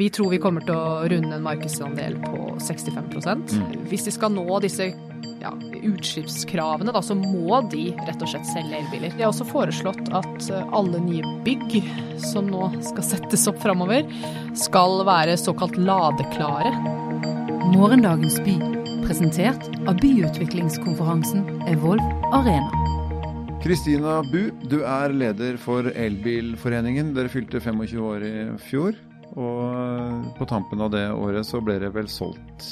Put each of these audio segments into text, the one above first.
Vi tror vi kommer til å runde en markedsandel på 65 mm. Hvis de skal nå disse ja, utslippskravene, da, så må de rett og slett selge elbiler. De har også foreslått at alle nye bygg som nå skal settes opp framover, skal være såkalt ladeklare. Morgendagens by, presentert av byutviklingskonferansen Evolv Arena. Kristina Bu, du er leder for Elbilforeningen. Dere fylte 25 år i fjor. Og på tampen av det året så ble det vel solgt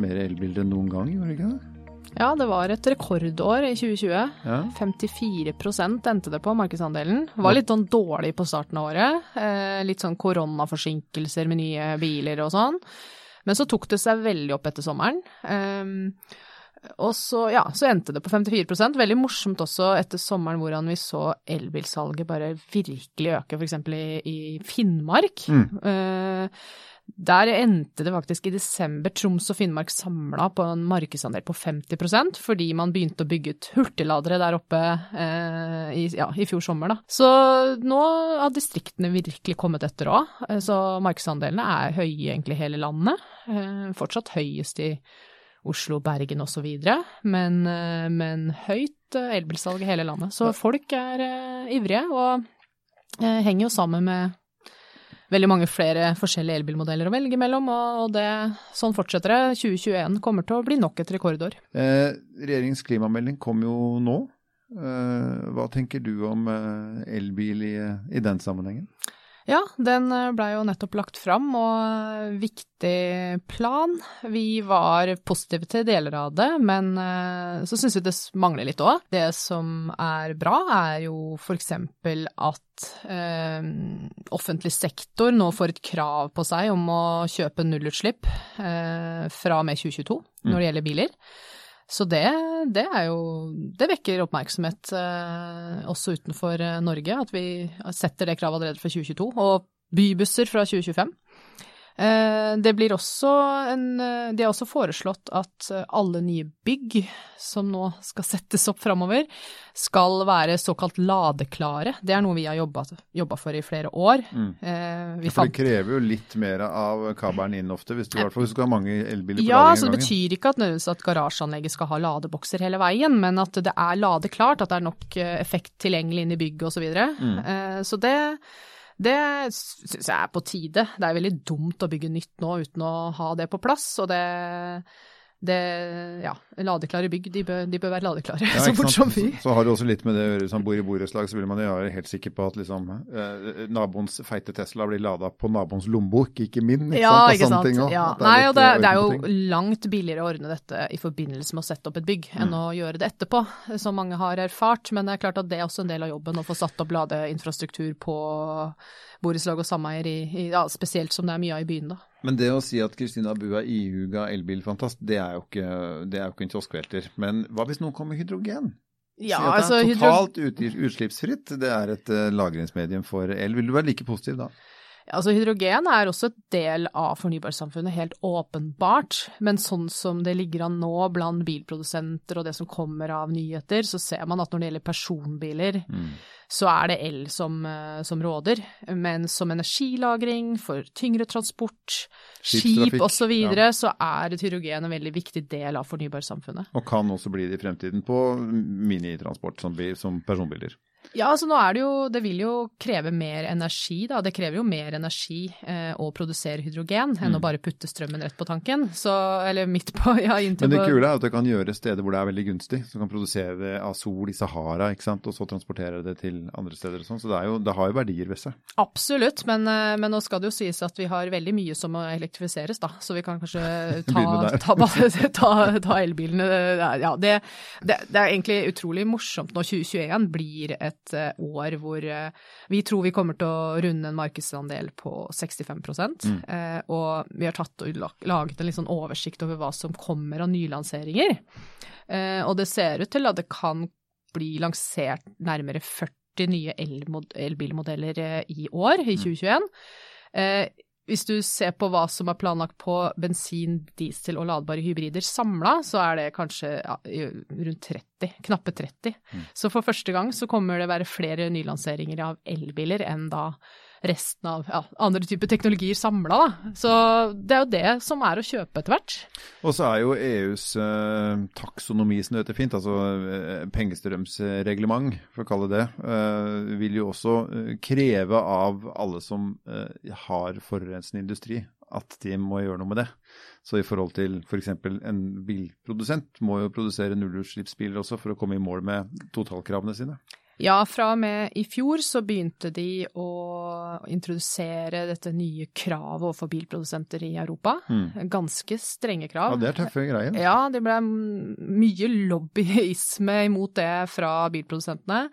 mer elbiler enn noen gang, gjorde det ikke det? Ja, det var et rekordår i 2020. Ja. 54% endte det på markedsandelen. Var litt sånn dårlig på starten av året. Eh, litt sånn koronaforsinkelser med nye biler og sånn. Men så tok det seg veldig opp etter sommeren. Eh, og så, ja, så endte det på 54% Veldig morsomt også etter sommeren hvordan vi så elbilsalget bare virkelig øke, f.eks. I, i Finnmark. Eh, der endte det faktisk i desember Troms og Finnmark samla på en markedsandel på 50% fordi man begynte å bygge ut hurtigladere der oppe eh, i, ja, i fjor sommer. Da. Så nå har distriktene virkelig kommet etter òg. Så markedsandelene er høye egentlig hele landet. Eh, fortsatt høyest i Oslo, Bergen osv., men, eh, men høyt eh, elbilsalg i hele landet. Så folk er uh, ivrige, og henger jo sammen med veldig mange flere forskjellige elbilmodeller å velge mellom, og det, sånn fortsetter det. 2021 kommer til å bli nok et rekordår. Eh, regjeringens klimamelding kom jo nå. Eh, hva tenker du om elbil i, i den sammenhengen? Ja, den blei jo nettopp lagt fram, og viktig plan. Vi var positive til deler av det, men så syns vi det mangler litt òg. Det som er bra, er jo for eksempel at eh, offentlig sektor nå får et krav på seg om å kjøpe nullutslipp eh, fra og med 2022 når det gjelder biler. Så det, det, er jo Det vekker oppmerksomhet eh, også utenfor Norge, at vi setter det kravet allerede fra 2022. Og bybusser fra 2025. Eh, det blir også en De har også foreslått at alle nye bygg som nå skal settes opp framover, skal være såkalt ladeklare. Det er noe vi har jobba for i flere år. Mm. Eh, for det krever jo litt mer av kabelen inn ofte, hvis du i hvert fall skal ha mange elbiler på ja, lading så det betyr ikke at, at garasjeanlegget skal ha ladebokser hele veien, men at det er ladeklart, at det er nok effekt tilgjengelig inn i bygget osv. Så, videre. mm. eh, så det det syns jeg er på tide. Det er veldig dumt å bygge nytt nå uten å ha det på plass, og det det, ja, ladeklare bygg, de bør, de bør være ladeklare ja, så fort som vi. Så, så, har det også litt med det å gjøre, som bor i borettslag, så vil man jo være helt sikker på at liksom, eh, naboens feite Tesla blir lada på naboens lommebok, ikke min. Ikke ja, sant? ikke sant. Ting, ja. Nei, og det, det, er jo langt billigere å ordne dette i forbindelse med å sette opp et bygg, enn mm. å gjøre det etterpå, som mange har erfart. Men det er klart at det er også en del av jobben å få satt opp ladeinfrastruktur på borettslag og sameier, ja, spesielt som det er mye av i byen, da. Men det å si at Kristina Bu er ihuga elbilfantast, det er jo ikke, det er jo ikke en kioskvelter. Men hva hvis noen kommer med hydrogen? Ja, si at altså, det er totalt hydro... utslippsfritt, det er et uh, lagringsmedium for el. Vil du være like positiv da? Altså, hydrogen er også et del av fornybarsamfunnet, helt åpenbart. Men sånn som det ligger an nå blant bilprodusenter og det som kommer av nyheter, så ser man at når det gjelder personbiler, mm. så er det el som, eh, som, råder. Men som energilagring for tyngre transport, skip osv., så, ja. så er et hydrogen en veldig viktig del av fornybarsamfunnet. Og kan også bli det i fremtiden på minitransport som, som personbiler. Ja, altså nå er det jo Det vil jo kreve mer energi, da. Det krever jo mer energi eh, å produsere hydrogen enn mm. å bare putte strømmen rett på tanken. Så, eller midt på, ja, inntil på Men det kule er at det kan gjøre steder hvor det er veldig gunstig. Så kan produsere det av sol i Sahara, ikke sant, og så transportere det til andre steder og sånn. Så det, jo, det, har jo verdier ved seg. Absolutt, men, eh, men, nå skal det jo sies at vi har veldig mye som må elektrifiseres, da. Så vi kan kanskje ta, ta, ta, ta elbilene. Ja, det, det, det er egentlig utrolig morsomt når 2021 blir et et eh, år hvor eh, vi tror vi kommer til å runde en markedsandel på 65 mm. Eh, og vi har tatt og laget en litt sånn oversikt over hva som kommer av nylanseringer. Og det ser ut til at det kan bli lansert nærmere 40 nye elbilmodeller i år, i 2021. Hvis du ser på hva som er planlagt på bensin, diesel og ladbare hybrider samla, så er det kanskje ja, rundt 30, knappe 30. Mm. Så for første gang så kommer det være flere nylanseringer av elbiler enn da resten av ja, andre typer teknologier samla. Så det er jo det som er å kjøpe etter hvert. Og så er jo EUs eh, taksonomi, som det heter fint, altså eh, pengestrømsreglement, for å kalle det, eh, vil jo også eh, kreve av alle som eh, har forurensende industri, at de må gjøre noe med det. Så i forhold til f.eks. For en bilprodusent må jo produsere nullutslippsbiler også for å komme i mål med totalkravene sine. Ja, fra og med i fjor så begynte de å introdusere dette nye kravet overfor bilprodusenter i Europa. Mm. Ganske strenge krav. Ja, det er tøffe greier. Ja, det ble mye lobbyisme imot det fra bilprodusentene.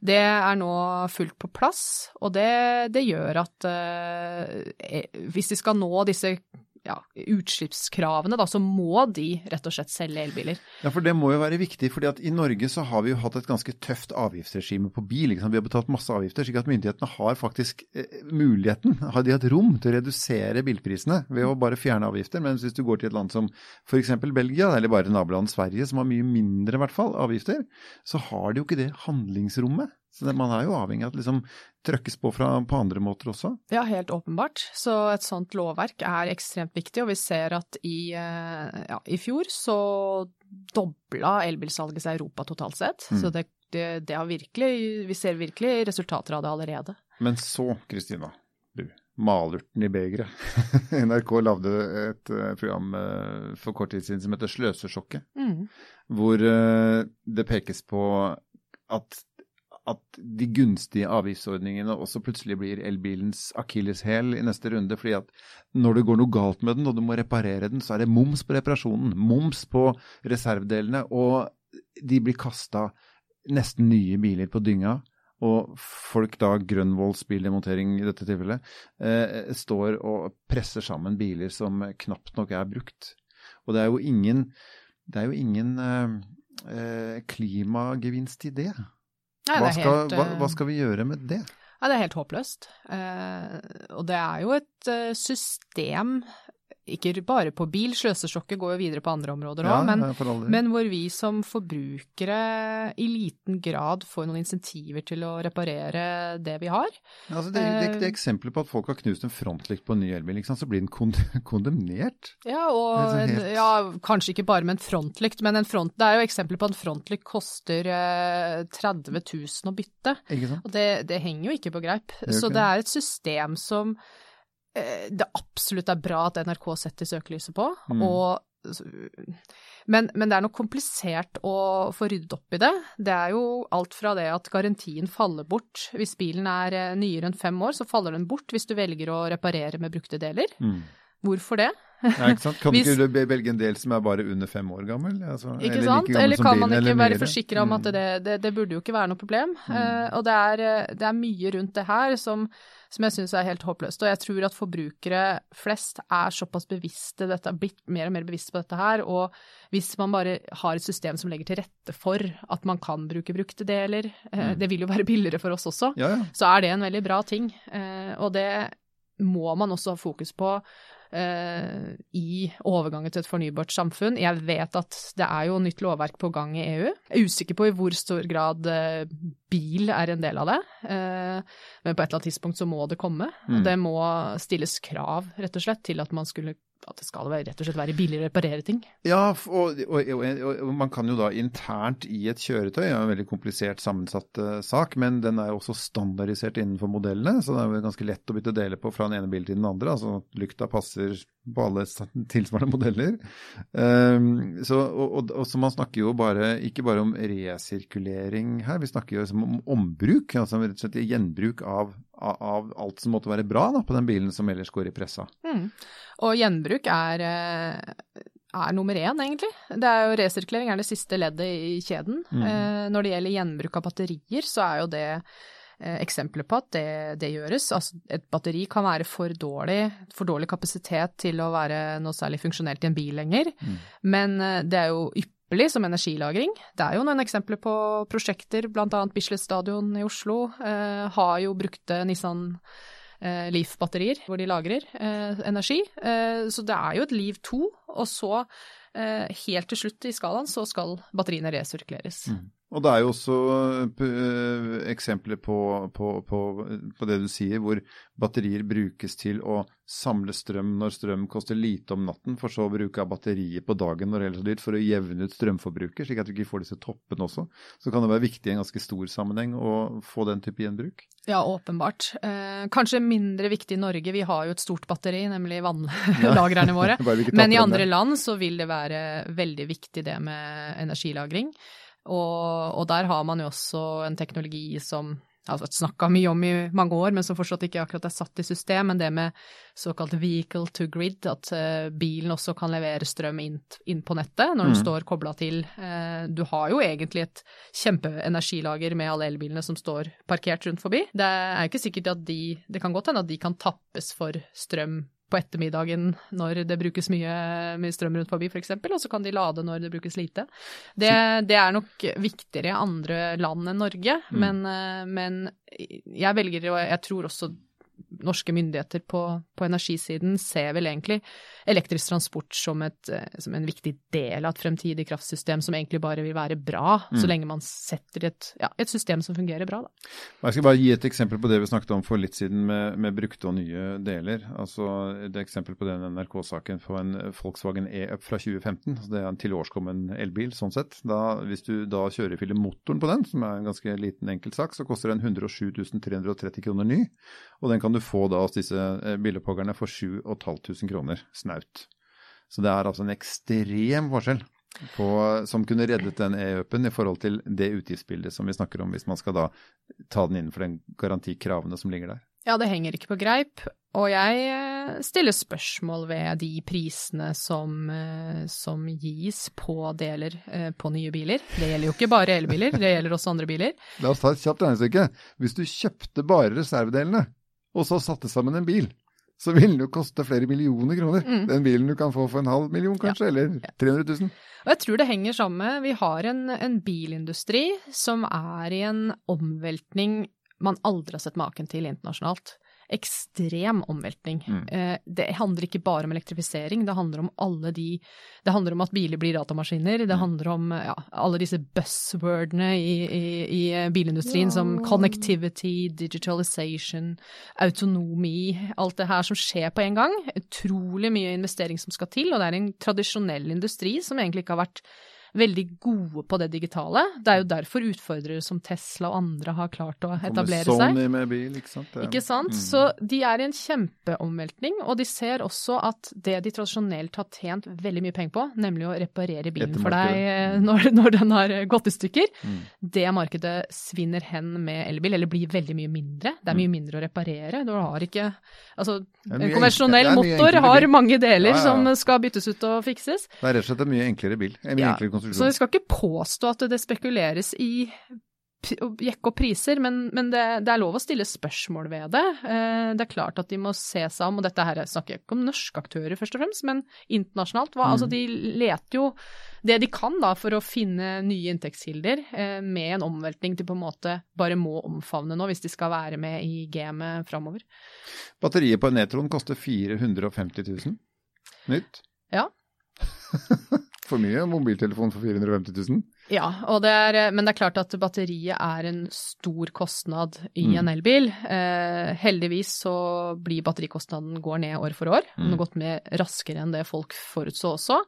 Det er nå fullt på plass, og det, det gjør at eh, hvis de skal nå disse ja, utslippskravene, da, så må de rett og slett selge elbiler. Ja, for det må jo være viktig. fordi at i Norge så har vi jo hatt et ganske tøft avgiftsregime på bil. Vi har betalt masse avgifter, slik at myndighetene har faktisk eh, muligheten, har de hatt rom til å redusere bilprisene ved å bare fjerne avgifter. Men hvis du går til et land som f.eks. Belgia, eller bare nabolandet Sverige, som har mye mindre i hvert fall avgifter, så har de jo ikke det handlingsrommet. Så det, man er jo avhengig av at liksom trøkkes på fra, på andre måter også. Ja, helt åpenbart. Så et sånt lovverk er ekstremt viktig, og vi ser at i, eh, ja, i fjor så dobla elbilsalget seg i Europa totalt sett. Mm. Så det, det, det, har virkelig, vi ser virkelig resultater av det allerede. Men så, Kristina du. malurten i begeret. NRK lagde et eh, program eh, for kort tid siden som heter Sløsesjokket, mm. hvor det pekes på at at de gunstige avgiftsordningene også plutselig blir elbilens akilleshæl i neste runde. fordi at når det går noe galt med den og du må reparere den, så er det moms på reparasjonen, moms på reservedelene, og de blir kasta nesten nye biler på dynga. Og folk da, Grønvolls bildemontering i dette tilfellet, eh, står og presser sammen biler som knapt nok er brukt. Og det er jo ingen, det er jo ingen eh, eh klimagevinst i det. Nei, hva, skal, helt, hva, hva, skal, vi gjøre med det? Ja, det er helt håpløst. Eh, og det er jo et uh, system ikke bare på bil, sløsesjokket går jo videre på andre områder òg, ja, men, men, hvor vi som forbrukere i liten grad får noen insentiver til å reparere det vi har. Ja, altså det, det, det, er eksempler på at folk har knust en frontlykt på en ny elbil, så blir den kondemnert. Ja, og helt... ja, kanskje ikke bare med en frontlykt, men en front, det er jo eksempler på at en frontlykt koster eh, 30 000 å bytte. Og det, det, henger jo ikke på greip. Så det er et system som Eh, det absolutt er bra at NRK setter søkelyset på. Mm. Og, men, men, det er nok komplisert å få ryddet opp i det. Det er jo alt fra det at garantien faller bort. Hvis bilen er eh, nyere enn fem år, så faller den bort hvis du velger å reparere med brukte deler. Mm. Hvorfor det? Ja, ikke sant? Kan Hvis, du ikke velge en del som er bare under fem år gammel? Altså, ikke eller sant? Like eller kan man ikke være forsikra om at mm. det, det, det, burde jo ikke være noe problem. Mm. Uh, og det er, det er, mye rundt det her som, som jeg syns er helt håpløst. Og jeg tror at forbrukere flest er såpass bevisste, dette, blitt mer og mer bevisste på dette her. Og hvis man bare har et system som legger til rette for at man kan bruke brukte deler, uh, mm. det vil jo være billigere for oss også, ja, ja. så er det en veldig bra ting. Uh, og det må man også ha fokus på uh, i overgangen til et fornybart samfunn. Jeg vet at det er jo nytt lovverk på gang i EU. Jeg er usikker på i hvor stor grad uh, bil er en del av det, uh, men på et eller annet tidspunkt så må det komme. Mm. Det må stilles krav, rett og slett, til at man skulle at det skal rett og slett være billigere å reparere ting. Ja, og, og, og, og, man kan jo da internt i et kjøretøy, det er en veldig komplisert sammensatt uh, sak, men den er jo også standardisert innenfor modellene, så det er jo ganske lett å bytte deler på fra den ene bilen til den andre. altså Lykta passer på alle tilsvarende modeller. Um, så, og, så man snakker jo bare, ikke bare om resirkulering her, vi snakker jo om ombruk, altså rett og slett gjenbruk av av alt som måtte være bra da, på den bilen som ellers går i pressa. Mm. Og gjenbruk er, eh, er, nummer én, egentlig. Det er jo Resirkulering er det siste leddet i kjeden. Mm. Eh, når det gjelder gjenbruk av batterier, så er jo det eh, eksempler på at det, det, gjøres. Altså, et batteri kan være for dårlig, for dårlig kapasitet til å være noe særlig funksjonelt i en bil lenger, mm. men eh, det er jo ypperlig ypperlig som energilagring. Det er jo noen eksempler på prosjekter, bl.a. Bislett stadion i Oslo eh, har jo brukte Nissan eh, Leaf-batterier hvor de lagrer eh, energi. Eh, så det er jo et Liv 2, og så eh, helt til slutt i skalaen så skal batteriene resirkuleres. Mm. Og det er jo også uh, eksempler på, på, på, på, det du sier, hvor batterier brukes til å samle strøm når strøm koster lite om natten, for så å bruke av batteriet på dagen når det er så dyrt, for å jevne ut strømforbruket, slik at du ikke får disse toppene også. Så kan det være viktig i en ganske stor sammenheng å få den type gjenbruk. Ja, åpenbart. Eh, kanskje mindre viktig i Norge, vi har jo et stort batteri, nemlig vannlagrene våre. Men i andre land så vil det være veldig viktig det med energilagring. Og, og, der har man jo også en teknologi som altså snakka mye om i mange år, men som fortsatt ikke akkurat er satt i system. Men det med såkalt vehicle to grid, at uh, bilen også kan levere strøm inn, inn på nettet når den mm. står kobla til. Uh, du har jo egentlig et kjempeenergilager med alle elbilene som står parkert rundt forbi. Det er ikke sikkert at de Det kan godt hende at de kan tappes for strøm på ettermiddagen når det brukes mye, mye strøm rundt forbi f.eks., og så kan de lade når det brukes lite. Det, det, er nok viktigere i andre land enn Norge, mm. men, eh, men, jeg velger, og jeg tror også norske myndigheter på, på, energisiden ser vel egentlig elektrisk transport som, et, eh, som, en viktig del av et fremtidig kraftsystem som egentlig bare vil være bra, mm. så lenge man setter et, ja, et system som fungerer bra. Da. Jeg skal bare gi et eksempel på det vi snakket om for litt siden med, med brukte og nye deler. Altså Et eksempel på den NRK-saken for en Volkswagen E-Up fra 2015. Så det er en tilårskommen elbil sånn sett. Da, hvis du da kjører kjørefiller motoren på den, som er en ganske liten enkel sak, så koster den 107 330 kroner ny. Og den kan du få da hos disse billedpoggerne billigpoggerne for 7500 kroner snaut. Så det er altså en ekstrem forskjell på, som kunne reddet den e-upen i forhold til det utgiftsbildet som vi snakker om, hvis man skal da ta den innenfor den garantikravene som ligger der. Ja, det henger ikke på greip. Og jeg eh, stiller spørsmål ved de prisene som, eh, som, gis på deler på nye biler. Det gjelder jo ikke bare elbiler, det gjelder også andre biler. La oss ta et kjapt regnestykke. Hvis du kjøpte bare reservedelene, og så satte sammen en bil, så vil den jo koste flere millioner kroner. Mm. Den bilen du kan få for en halv million, kanskje, ja. eller 300 000. Og jeg tror det henger sammen. Vi har en, en bilindustri som er i en omveltning man aldri har sett maken til internasjonalt ekstrem omveltning. Mm. Eh, det handler ikke bare om elektrifisering, det handler om alle de Det handler om at biler blir datamaskiner, det mm. handler om ja, alle disse buzzwordene i, i, i bilindustrien ja. som connectivity, digitalization, autonomi, alt det her som skjer på en gang. Utrolig mye investering som skal til, og det er en tradisjonell industri som egentlig ikke har vært veldig gode på det digitale. Det er jo derfor utfordrere som Tesla og andre har klart å etablere seg. Sony med bil, ikke sant. Ja. Ikke sant? Mm. Så de er i en kjempeomveltning, og de ser også at det de tradisjonelt har tjent veldig mye penger på, nemlig å reparere bilen for deg eh, når, når, den har gått i stykker, mm. det markedet svinner hen med elbil, eller blir veldig mye mindre. Det er mye mm. mindre å reparere. Du har ikke Altså, en konvensjonell motor har mange deler ja, ja. som skal byttes ut og fikses. Det er rett og slett en mye enklere bil. En mye enklere så vi skal ikke påstå at det spekuleres i å jekke opp priser, men, men det, det, er lov å stille spørsmål ved det. Eh, det er klart at de må se seg om, og dette her snakker jeg ikke om norske aktører først og fremst, men internasjonalt. Hva, mm. Altså de leter jo det de kan da for å finne nye inntektskilder, eh, med en omveltning de på en måte bare må omfavne nå, hvis de skal være med i gamet framover. Batteriet på en Netron koster 450 000 nytt. Ja. for mye mobiltelefon for 450 000? Ja, det er, men det er klart at batteriet er en stor kostnad i mm. en elbil. Eh, heldigvis så blir batterikostnaden går ned år for år. Mm. Den har gått med raskere enn det folk forutså også.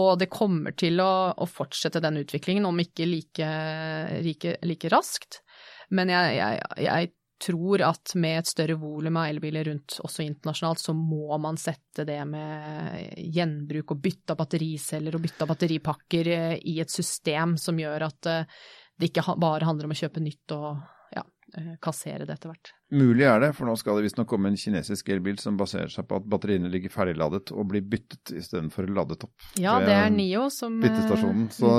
Og det kommer til å, å fortsette den utviklingen, om ikke like, like, like raskt. Men jeg, jeg, jeg tror at med et større volum av elbiler rundt også internasjonalt, så må man sette det med gjenbruk og bytte av battericeller og bytte av batteripakker eh, i et system som gjør at eh, det ikke bare handler om å kjøpe nytt og ja, eh, kassere det etter hvert. Mulig er det, for nå skal det visstnok komme en kinesisk elbil som baserer seg på at batteriene ligger ferdigladet og blir byttet istedenfor ladet opp. Ja, det er NIO som Byttestasjonen. Så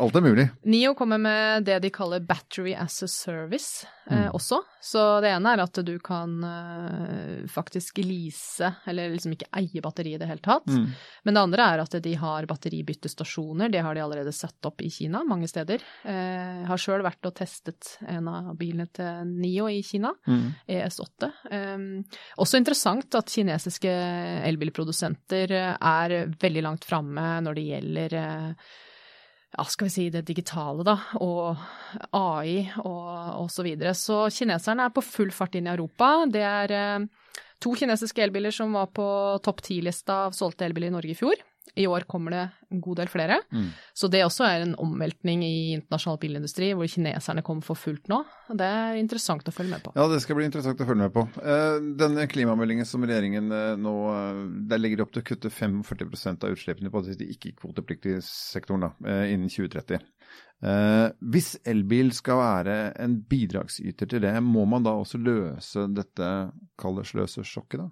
Alt er mulig. NIO kommer med det de kaller battery as a service eh, mm. også. Så det ene er at du kan eh, faktisk lease, eller liksom ikke eie batteriet i det hele tatt. Mm. Men det andre er at de har batteribyttestasjoner. Det har de allerede satt opp i Kina mange steder. Eh, har sjøl vært og testet en av bilene til NIO i Kina, mm. ES8. Eh, også interessant at kinesiske elbilprodusenter er veldig langt framme når det gjelder eh, ja, skal vi si det digitale, da, og AI og, og så videre. Så kineserne er på full fart inn i Europa. Det er eh, to kinesiske elbiler som var på topp ti-lista av solgte elbiler i Norge i fjor. I år kommer det en god del flere. Mm. Så det også er en omveltning i internasjonal bilindustri, hvor kineserne kommer for fullt nå. Det er interessant å følge med på. Ja, det skal bli interessant å følge med på. Eh, denne klimameldingen som regjeringen eh, nå eh, Der legger de opp til å kutte 45 av utslippene på de ikke-kvotepliktige sektoren da, innen 2030. Eh, hvis elbil skal være en bidragsyter til det, må man da også løse dette kall det sløsesjokket, da?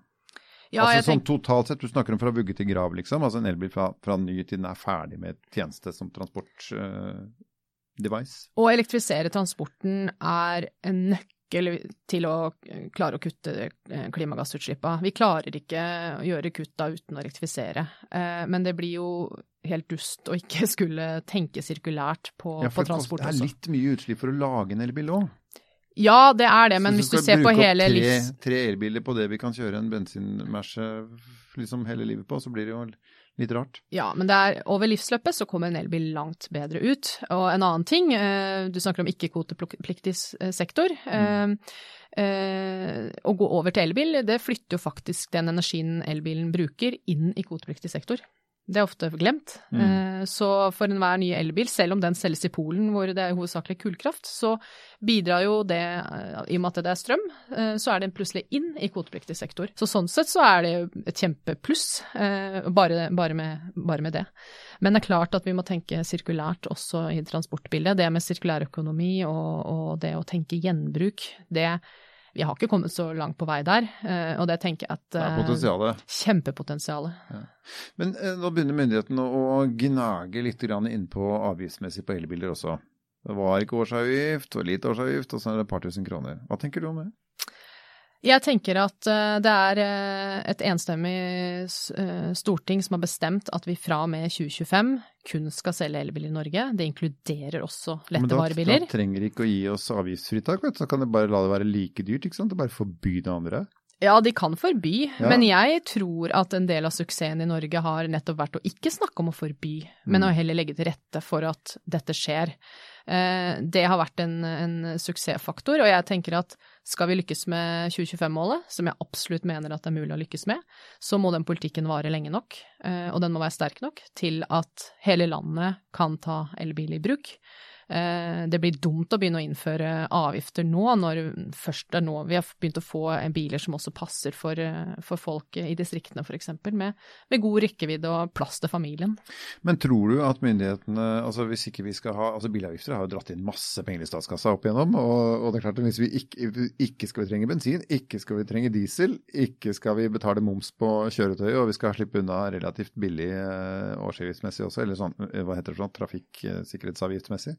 Ja, altså sånn tenker, totalt sett, du snakker om fra vugge til grav, liksom. Altså en elbil fra, fra ny til den er ferdig med tjeneste som transportdevice. Uh, Å elektrifisere transporten er en nøkkel til å klare å kutte eh, klimagassutslippene. Vi klarer ikke å gjøre kutta uten å elektrifisere. Uh, Men det blir jo helt dust å ikke skulle tenke sirkulært på, Ja, på for transport også. det er litt mye utslipp for å lage en elbil òg. Ja, det er det, men hvis du ser på hele livs... Hvis du skal bruke opp tre elbiler på det vi kan kjøre en bensinmerse liksom hele livet på, så blir det jo litt rart. Ja, men er over livsløpet så kommer en elbil langt bedre ut. Og en annen ting, eh, du snakker om ikke-kvotepliktig eh, sektor. Mm. Eh, Å gå over til elbil, det flytter jo faktisk den energien elbilen bruker, inn i kvotepliktig sektor. Det er ofte glemt. Mm. Eh, Så for enhver ny elbil, selv om den selges i Polen hvor det er hovedsakelig kullkraft, så bidrar jo det, eh, i og med at det er strøm, eh, så er den plutselig inn i kvotepliktig sektor. Så sånn sett så er det et kjempepluss, bare, bare, med, bare med det. Men det er klart at vi må tenke sirkulært også i transportbildet. Det med sirkulær økonomi og, og det å tenke gjenbruk, det vi har ikke kommet så langt på vei der, eh, og det tenker jeg at Det er potensialet. potensialet. Ja. Men eh, nå begynner myndighetene å gnage litt innpå avgiftsmessig på elbiler også. Det var ikke årsavgift, og lite årsavgift, og så er det et par tusen kroner. Hva tenker du om det? Jeg tenker at eh, det er eh, et enstemmig eh, storting som har bestemt at vi fra og med 2025 kun skal selge elbil i Norge. Det inkluderer også Men lette da, varebiler. Da trenger de ikke å gi oss avgiftsfritak, vet du. Så kan de bare la det være like dyrt, ikke sant. Og bare forby det andre. Ja, de kan forby, Ja. men jeg tror at en del av suksessen i Norge har nettopp vært å ikke snakke om å forby, men Mm. å heller legge til rette for at dette skjer. Eh, Det har vært en, en suksessfaktor, og jeg tenker at skal vi lykkes med 2025-målet, som jeg absolutt mener at det er mulig å lykkes med, så må den politikken vare lenge nok, eh, og den må være sterk nok til at hele landet kan ta elbil i bruk. Eh, Det blir dumt å begynne å innføre avgifter nå, når først er nå vi har begynt å få biler som også passer for, eh, for folk i distriktene f.eks., med, med god rekkevidde og plass til familien. Men tror du at myndighetene altså hvis ikke vi skal ha, altså Bilavgifter har jo dratt inn masse penger i statskassa opp igjennom. Og, og det er klart at hvis vi ikke, ikke skal vi trenge bensin, ikke skal vi trenge diesel, ikke skal vi betale moms på kjøretøyet, og vi skal slippe unna relativt billig eh, årsavgiftsmessig også, eller sånn, hva heter det sånn, trafikksikkerhetsavgiftsmessig.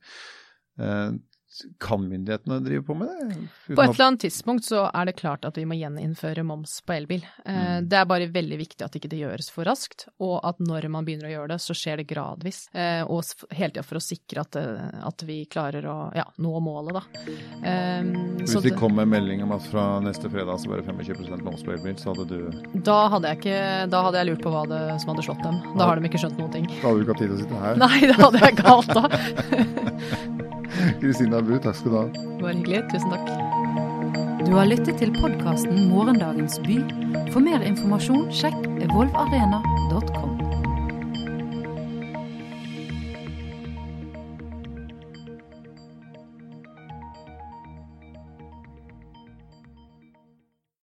Eh, kan myndighetene drive på med det? Uten På et eller annet tidspunkt så er det klart at vi må gjeninnføre moms på elbil. Eh, Mm. Det er bare veldig viktig at ikke det gjøres for raskt, og at når man begynner å gjøre det, så skjer det gradvis. Eh, Og hele tida for å sikre at, at vi klarer å ja, nå målet, da. Hvis så de det- kom med melding om at fra neste fredag så bare 25 moms på elbil, så hadde du Da hadde jeg ikke Da hadde jeg lurt på hva det som hadde slått dem. Da har de ikke skjønt noen ting. Da hadde du ikke hatt tid til å sitte her. Nei, da hadde jeg galt da. Kristina Bu, takk skal du ha. Var hyggelig. Tusen takk. Du har lyttet til podkasten Morgendagens by. For mer informasjon, sjekk evolvarena.com.